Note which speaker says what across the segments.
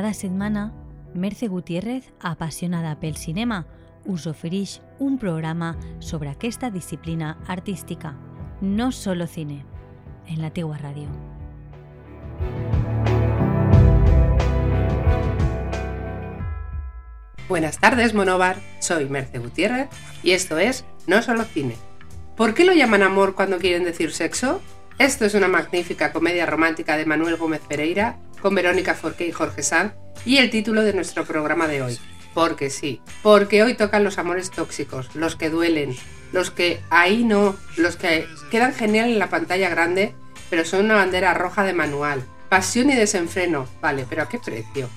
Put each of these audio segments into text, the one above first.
Speaker 1: Cada setmana, Merce Gutiérrez, apassionada pel cinema, us ofereix un programa sobre aquesta disciplina artística. No solo cine, en la teua ràdio.
Speaker 2: Buenas tardes, Monobar. Soy Merce Gutiérrez y esto es No Solo Cine. ¿Por qué lo llaman amor cuando quieren decir sexo? Esto es una magnífica comedia romántica de Manuel Gómez Pereira con Verónica Forqué y Jorge Sanz y el título de nuestro programa de hoy. Porque sí, porque hoy tocan los amores tóxicos, los que duelen, los que ahí no, los que quedan genial en la pantalla grande, pero son una bandera roja de manual. Pasión y desenfreno, vale, pero ¿a qué precio?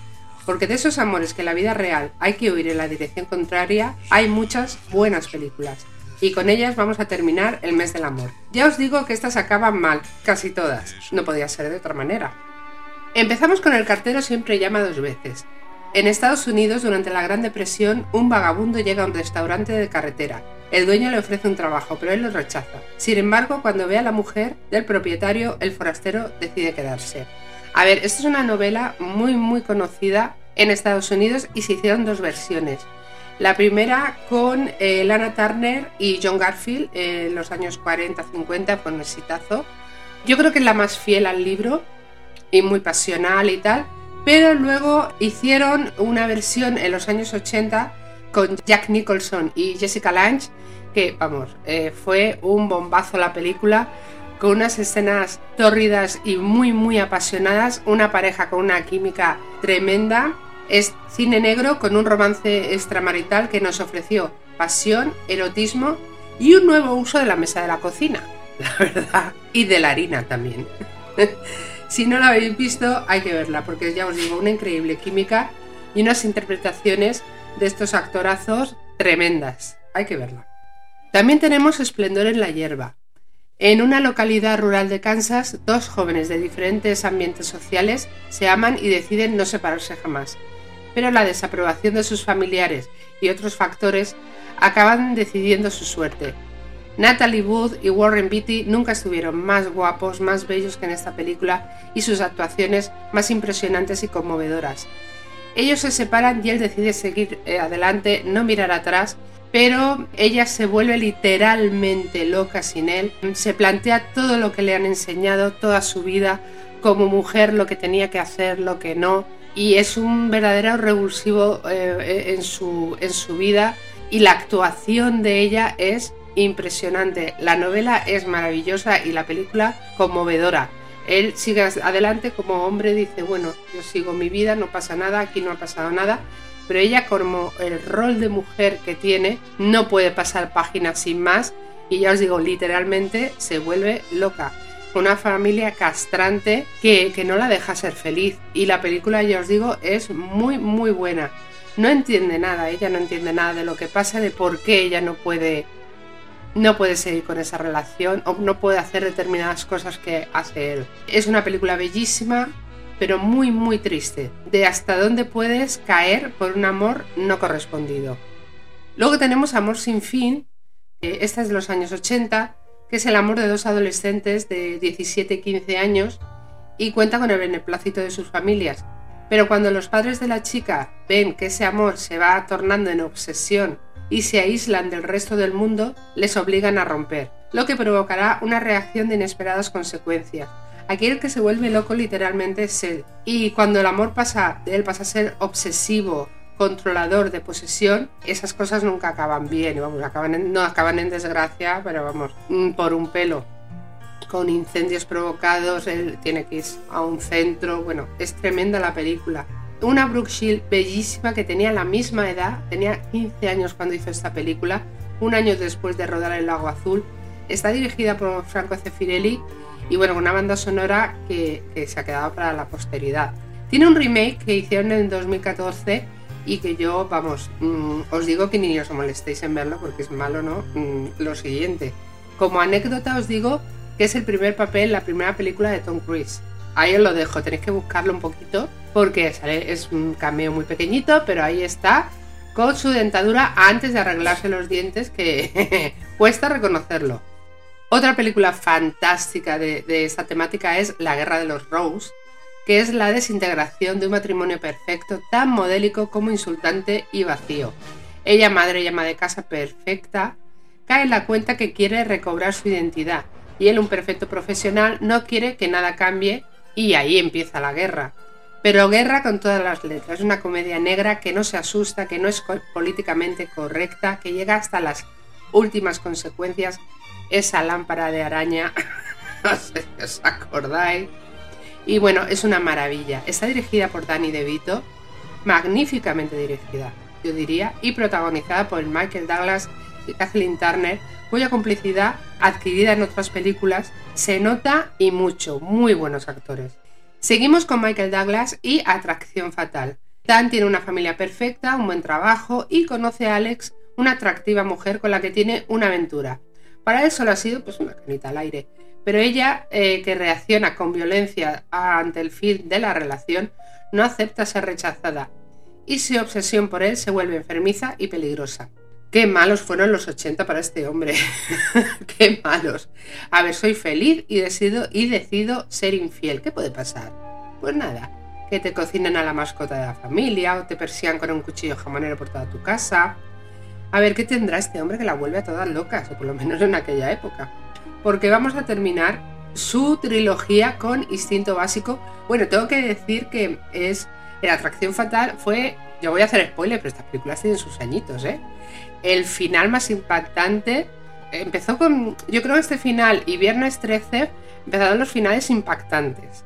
Speaker 2: Porque de esos amores que en la vida real hay que huir en la dirección contraria, hay muchas buenas películas. Y con ellas vamos a terminar el mes del amor. Ya os digo que estas acaban mal, casi todas. No podía ser de otra manera. Empezamos con el cartero siempre llama dos veces. En Estados Unidos, durante la Gran Depresión, un vagabundo llega a un restaurante de carretera. El dueño le ofrece un trabajo, pero él lo rechaza. Sin embargo, cuando ve a la mujer del propietario, el forastero decide quedarse. A ver, esta es una novela muy muy conocida en Estados Unidos y se hicieron dos versiones. La primera con eh, Lana Turner y John Garfield en los años 40-50 fue un exitazo. Yo creo que es la más fiel al libro y muy pasional y tal, pero luego hicieron una versión en los años 80 con Jack Nicholson y Jessica Lange, que vamos, eh, fue un bombazo la película, con unas escenas tórridas y muy muy apasionadas, una pareja con una química tremenda. Es cine negro con un romance extramarital que nos ofreció pasión, erotismo y un nuevo uso de la mesa de la cocina, la verdad, y de la harina también. Si no la habéis visto, hay que verla, porque ya os digo, una increíble química y unas interpretaciones de estos actorazos tremendas. Hay que verla. También tenemos Esplendor en la hierba. En una localidad rural de Kansas, dos jóvenes de diferentes ambientes sociales se aman y deciden no separarse jamás. Pero la desaprobación de sus familiares y otros factores acaban decidiendo su suerte, Natalie Wood y Warren Beatty nunca estuvieron más guapos, más bellos que en esta película y sus actuaciones más impresionantes y conmovedoras. Ellos se separan y él decide seguir eh, adelante, no mirar atrás, pero ella se vuelve literalmente loca sin él, se plantea todo lo que le han enseñado, toda su vida, como mujer, lo que tenía que hacer, lo que no, y es un verdadero revulsivo eh, en, su, en su vida y la actuación de ella es impresionante. La novela es maravillosa y la película conmovedora. Él sigue adelante como hombre, dice, bueno, yo sigo mi vida, no pasa nada, aquí no ha pasado nada, pero ella como el rol de mujer que tiene, no puede pasar páginas sin más y ya os digo, literalmente se vuelve loca. Una familia castrante que, que no la deja ser feliz y la película, ya os digo, es muy, muy buena. No entiende nada, ella no entiende nada de lo que pasa, de por qué ella no puede no puede seguir con esa relación o no puede hacer determinadas cosas que hace él. Es una película bellísima, pero muy, muy triste, de hasta dónde puedes caer por un amor no correspondido. Luego tenemos Amor sin fin, esta es de los años 80, que es el amor de dos adolescentes de 17 y 15 años y cuenta con el beneplácito de sus familias. Pero cuando los padres de la chica ven que ese amor se va tornando en obsesión y se aíslan del resto del mundo, les obligan a romper, lo que provocará una reacción de inesperadas consecuencias. Aquel que se vuelve loco literalmente es él, y cuando el amor pasa él pasa a ser obsesivo, controlador de posesión, esas cosas nunca acaban bien, vamos, acaban no acaban en desgracia, pero vamos, mm, por un pelo. Con incendios provocados, él tiene que ir a un centro, bueno, es tremenda la película una Brooke Shield bellísima que tenía la misma edad, tenía 15 años cuando hizo esta película, un año después de rodar El Lago Azul. Está dirigida por Franco Cefirelli y bueno, una banda sonora que, se ha quedado para la posteridad. Tiene un remake que hicieron en 2014 y que yo, vamos, mm, os digo que ni os molestéis en verlo porque es malo, ¿no? Mm, lo siguiente. Como anécdota os digo que es el primer papel, la primera película de Tom Cruise. Ahí os lo dejo, tenéis que buscarlo un poquito porque es un cameo muy pequeñito, pero ahí está, con su dentadura antes de arreglarse los dientes, que cuesta reconocerlo. Otra película fantástica de, esta temática es La Guerra de los Rose, que es la desintegración de un matrimonio perfecto, tan modélico como insultante y vacío. Ella, madre y ama de casa perfecta, cae en la cuenta que quiere recobrar su identidad y él, un perfecto profesional, no quiere que nada cambie y ahí empieza la guerra. Pero guerra con todas las letras. Una comedia negra que no se asusta, que no es políticamente correcta, que llega hasta las últimas consecuencias. Esa lámpara de araña, no sé si os acordáis. Y bueno, es una maravilla. Está dirigida por Danny DeVito, magníficamente dirigida, yo diría, y protagonizada por Michael Douglas y Kathleen Turner, cuya complicidad, adquirida en otras películas, se nota y mucho. Muy buenos actores. Seguimos con Michael Douglas y Atracción Fatal. Dan tiene una familia perfecta, un buen trabajo y conoce a Alex, una atractiva mujer con la que tiene una aventura. Para él solo ha sido pues una canita al aire, pero ella, eh, que reacciona con violencia ante el fin de la relación, no acepta ser rechazada y su obsesión por él se vuelve enfermiza y peligrosa. Qué malos fueron los 80 para este hombre. Qué malos. A ver, soy feliz y decido, y decido ser infiel. ¿Qué puede pasar? Pues nada, que te cocinen a la mascota de la familia o te persigan con un cuchillo jamonero por toda tu casa. A ver, ¿qué tendrá este hombre que la vuelve a todas locas? O por lo menos en aquella época. Porque vamos a terminar su trilogía con Instinto Básico. Bueno, tengo que decir que es... La atracción fatal fue... Yo voy a hacer spoiler, pero estas películas tienen sus añitos, ¿eh? el final más impactante empezó con. Yo creo que este final y Viernes 13 empezaron los finales impactantes.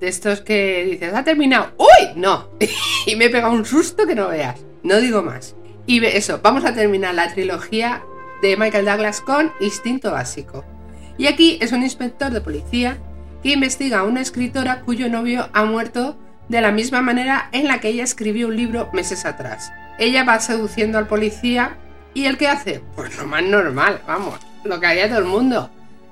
Speaker 2: De estos que dices, ha terminado. ¡Uy! No. y me he pegado un susto que no veas. No digo más. Y eso, vamos a terminar la trilogía de Michael Douglas con Instinto Básico. Y aquí es un inspector de policía que investiga a una escritora cuyo novio ha muerto de la misma manera en la que ella escribió un libro meses atrás. Ella va seduciendo al policía ¿Y el qué hace? Pues lo más normal, vamos, lo que haría todo el mundo.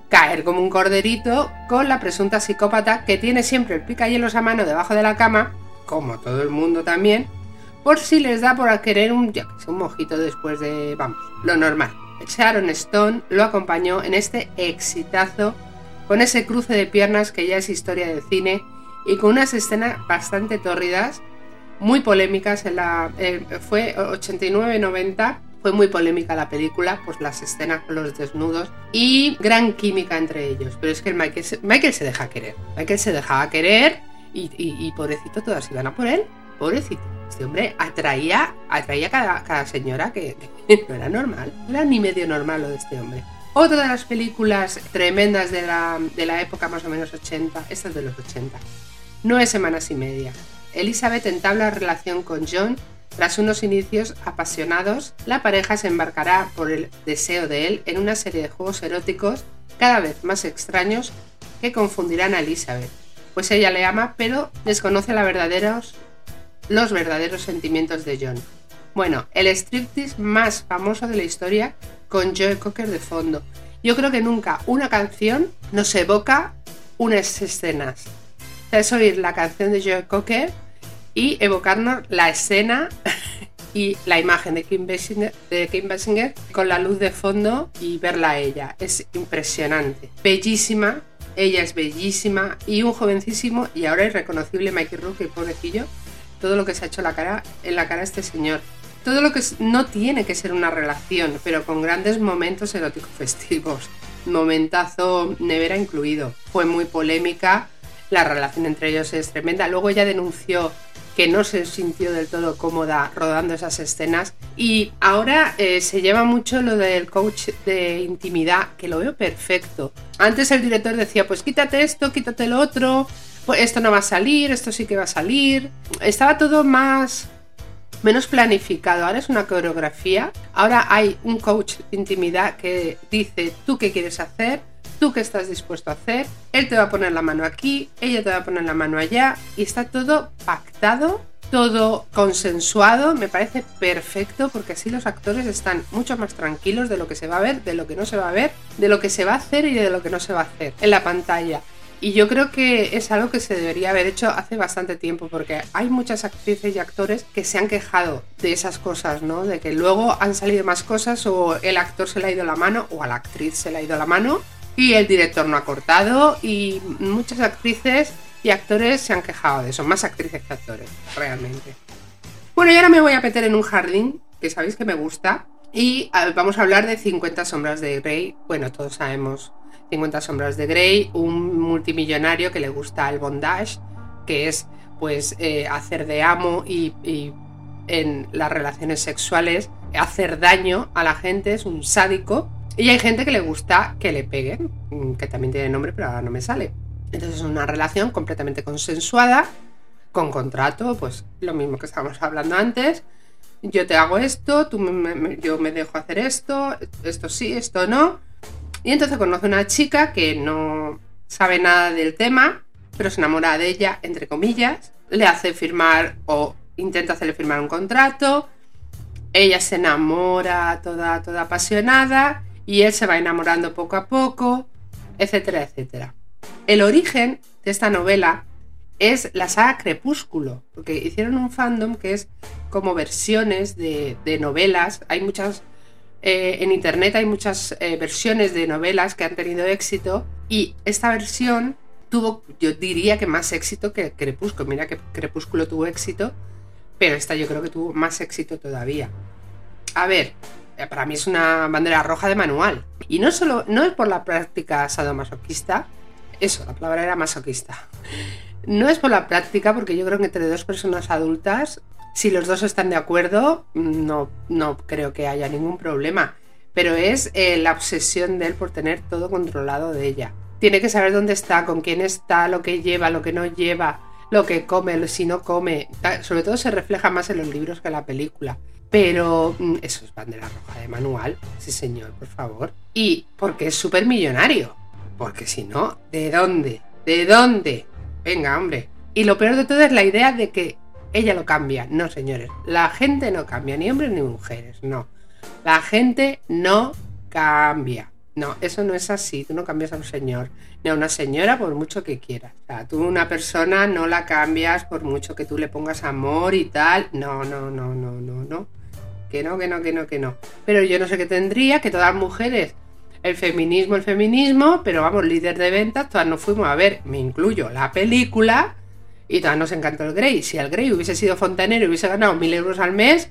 Speaker 2: Caer como un corderito con la presunta psicópata que tiene siempre el picahielos a mano debajo de la cama, como todo el mundo también, por si les da por querer un, un mojito después de, vamos, lo normal. Sharon Stone lo acompañó en este exitazo con ese cruce de piernas que ya es historia del cine y con unas escenas bastante tórridas, muy polémicas en la eh, fue 89-90 fue muy polémica la película, pues las escenas con los desnudos y gran química entre ellos. Pero es que Michael, se, Michael se deja querer. Michael se dejaba querer y, pobrecito, todas iban a por él. Pobrecito. Este hombre atraía, atraía a cada, cada señora que, no era normal. No era ni medio normal lo de este hombre. Otra de las películas tremendas de la, de la época más o menos 80, esta es de los 80. No es semanas y media. Elizabeth entabla relación con John tras unos inicios apasionados, la pareja se embarcará por el deseo de él en una serie de juegos eróticos cada vez más extraños que confundirán a Elizabeth, pues ella le ama pero desconoce verdaderos, los verdaderos sentimientos de John. Bueno, el striptease más famoso de la historia con Joe Cocker de fondo. Yo creo que nunca una canción nos evoca unas escenas. Es oír la canción de Joe Cocker y evocarnos la escena y la imagen de Kim, Basinger, de Kim Basinger con la luz de fondo y verla a ella. Es impresionante. Bellísima, ella es bellísima y un jovencísimo y ahora irreconocible Mikey Rook, el pobrecillo, todo lo que se ha hecho en la cara a este señor. Todo lo que no tiene que ser una relación, pero con grandes momentos eróticos festivos. Momentazo nevera incluido. Fue muy polémica, la relación entre ellos es tremenda. Luego ella denunció que no se sintió del todo cómoda rodando esas escenas. Y ahora eh, se lleva mucho lo del coach de intimidad, que lo veo perfecto. Antes el director decía, pues quítate esto, quítate lo otro, pues esto no va a salir, esto sí que va a salir. Estaba todo más menos planificado. Ahora es una coreografía. Ahora hay un coach de intimidad que dice tú qué quieres hacer, tú qué estás dispuesto a hacer, él te va a poner la mano aquí, ella te va a poner la mano allá y está todo pactado, todo consensuado, me parece perfecto porque así los actores están mucho más tranquilos de lo que se va a ver, de lo que no se va a ver, de lo que se va a hacer y de lo que no se va a hacer en la pantalla. Y yo creo que es algo que se debería haber hecho hace bastante tiempo, porque hay muchas actrices y actores que se han quejado de esas cosas, ¿no? De que luego han salido más cosas o el actor se le ha ido la mano o a la actriz se le ha ido la mano y el director no ha cortado y muchas actrices y actores se han quejado de eso, más actrices que actores, realmente. Bueno, y ahora me voy a meter en un jardín que sabéis que me gusta y vamos a hablar de 50 sombras de Grey. Bueno, todos sabemos 50 sombras de Grey, un multimillonario que le gusta el bondage, que es pues eh, hacer de amo y, y en las relaciones sexuales hacer daño a la gente, es un sádico. Y hay gente que le gusta que le peguen, mm, que también tiene nombre, pero ahora no me sale. Entonces es una relación completamente consensuada, con contrato, pues lo mismo que estábamos hablando antes. Yo te hago esto, tú yo me dejo hacer esto, esto sí, esto no. Y entonces conoce una chica que no sabe nada del tema, pero se enamora de ella, entre comillas, le hace firmar o intenta hacerle firmar un contrato, ella se enamora toda, toda apasionada y él se va enamorando poco a poco, etcétera, etcétera. El origen de esta novela es la saga Crepúsculo, porque hicieron un fandom que es como versiones de, novelas. Hay muchas, eh, en internet hay muchas eh, versiones de novelas que han tenido éxito y esta versión tuvo, yo diría que más éxito que Crepúsculo. Mira que Crepúsculo tuvo éxito, pero esta yo creo que tuvo más éxito todavía. A ver, eh, para mí es una bandera roja de manual. Y no solo, no es por la práctica sadomasoquista, eso, la palabra era masoquista. No es por la práctica, porque yo creo que entre dos personas adultas, si los dos están de acuerdo, no, no creo que haya ningún problema. Pero es eh, la obsesión de él por tener todo controlado de ella. Tiene que saber dónde está, con quién está, lo que lleva, lo que no lleva, lo que come, si no come. Sobre todo se refleja más en los libros que en la película. Pero mm, eso es bandera roja de manual, sí señor, por favor. Y porque es súper millonario. Porque si no, ¿de dónde? ¿De dónde? Venga, hombre. Y lo peor de todo es la idea de que ella lo cambia. No, señores. La gente no cambia, ni hombres ni mujeres. No. La gente no cambia. No, eso no es así. Tú no cambias a un señor ni a una señora por mucho que quieras. O sea, tú una persona no la cambias por mucho que tú le pongas amor y tal. No, no, no, no, no, no. Que no, que no, que no, que no. Pero yo no sé qué tendría que todas las mujeres el feminismo, el feminismo, pero vamos, líder de ventas, todas nos fuimos a ver, me incluyo, la película y todas nos encantó el Grey. Si el Grey hubiese sido fontanero y hubiese ganado mil euros al mes,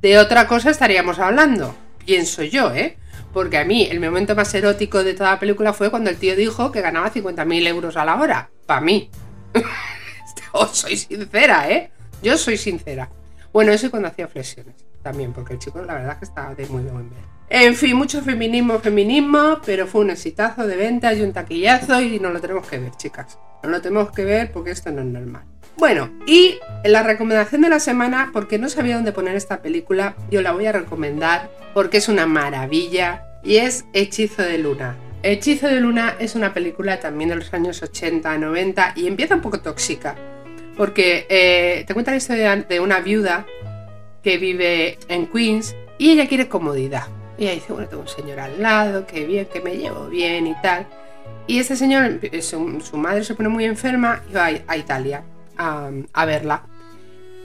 Speaker 2: de otra cosa estaríamos hablando, pienso yo, ¿eh? Porque a mí el momento más erótico de toda la película fue cuando el tío dijo que ganaba 50.000 euros a la hora. Para mí. Os soy sincera, ¿eh? Yo soy sincera. Bueno, eso y cuando hacía flexiones también, porque el chico la verdad que estaba de muy buen ver. En fin, mucho feminismo, feminismo, pero fue un exitazo de ventas y un taquillazo y no lo tenemos que ver, chicas. No lo tenemos que ver porque esto no es normal. Bueno, y la recomendación de la semana, porque no sabía dónde poner esta película, yo la voy a recomendar porque es una maravilla y es Hechizo de Luna. Hechizo de Luna es una película también de los años 80, 90 y empieza un poco tóxica porque eh, te cuenta la historia de una viuda que vive en Queens y ella quiere comodidad. Y ella dice, bueno, tengo un señor al lado, que bien, que me llevo bien y tal. Y este señor, su, madre se pone muy enferma y va a, Italia a, verla.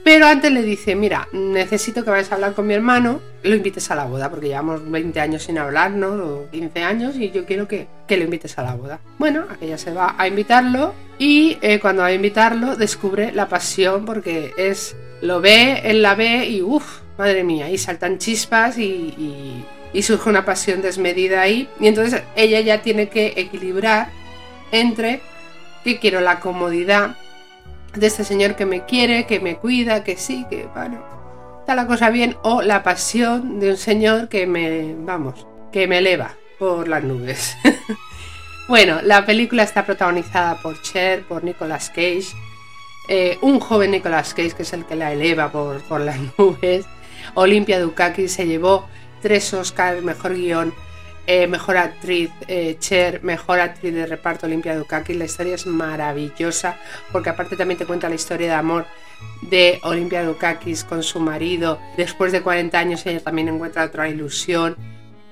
Speaker 2: Pero antes le dice, mira, necesito que vayas a hablar con mi hermano, lo invites a la boda, porque llevamos 20 años sin hablarnos, o 15 años, y yo quiero que, que lo invites a la boda. Bueno, aquella se va a invitarlo y eh, cuando va a invitarlo descubre la pasión porque es, lo ve, él la ve y uff, madre mía, y saltan chispas y surge una pasión desmedida ahí. Y entonces ella ya tiene que equilibrar entre que quiero la comodidad de este señor que me quiere, que me cuida, que sí, que bueno, está la cosa bien, o la pasión de un señor que me, vamos, que me eleva por las nubes. bueno, la película está protagonizada por Cher, por Nicolas Cage, eh, un joven Nicolas Cage que es el que la eleva por, por las nubes. Olimpia Dukakis se llevó tres Oscars, mejor guion, eh, mejor actriz, eh, Cher, mejor actriz de reparto, Olimpia Dukakis. La historia es maravillosa porque aparte también te cuenta la historia de amor de Olimpia Dukakis con su marido. Después de 40 años ella también encuentra otra ilusión.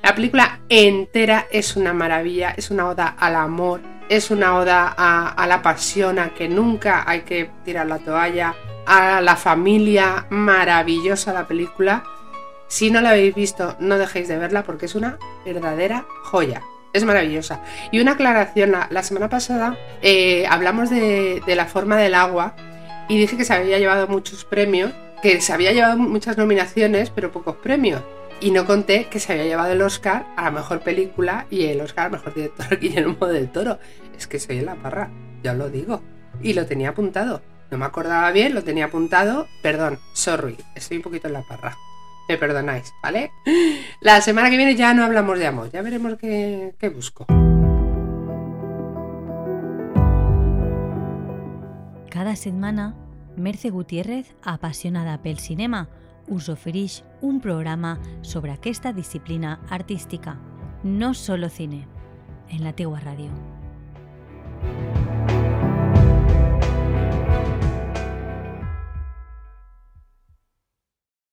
Speaker 2: La película entera es una maravilla, es una oda al amor, es una oda a, a la pasión, a que nunca hay que tirar la toalla, a la familia, maravillosa la película. Si no la habéis visto, no dejéis de verla porque es una verdadera joya. es maravillosa. Y una aclaración, la, semana pasada eh, hablamos de, la forma del agua y dije que se había llevado muchos premios, que se había llevado muchas nominaciones, pero pocos premios. Y no conté que se había llevado el Oscar a la mejor película y el Oscar a mejor director Guillermo del Toro. Es que soy en la parra, ya os lo digo. Y lo tenía apuntado. No me acordaba bien, lo tenía apuntado. Perdón, sorry, estoy un poquito en la parra. Me perdonáis, ¿vale? La semana que viene ya no hablamos de amor, ya veremos qué, qué busco.
Speaker 1: Cada setmana, Merce Gutiérrez, apassionada pel cinema, us ofereix un programa sobre aquesta disciplina artística. No solo cine, en la teua ràdio.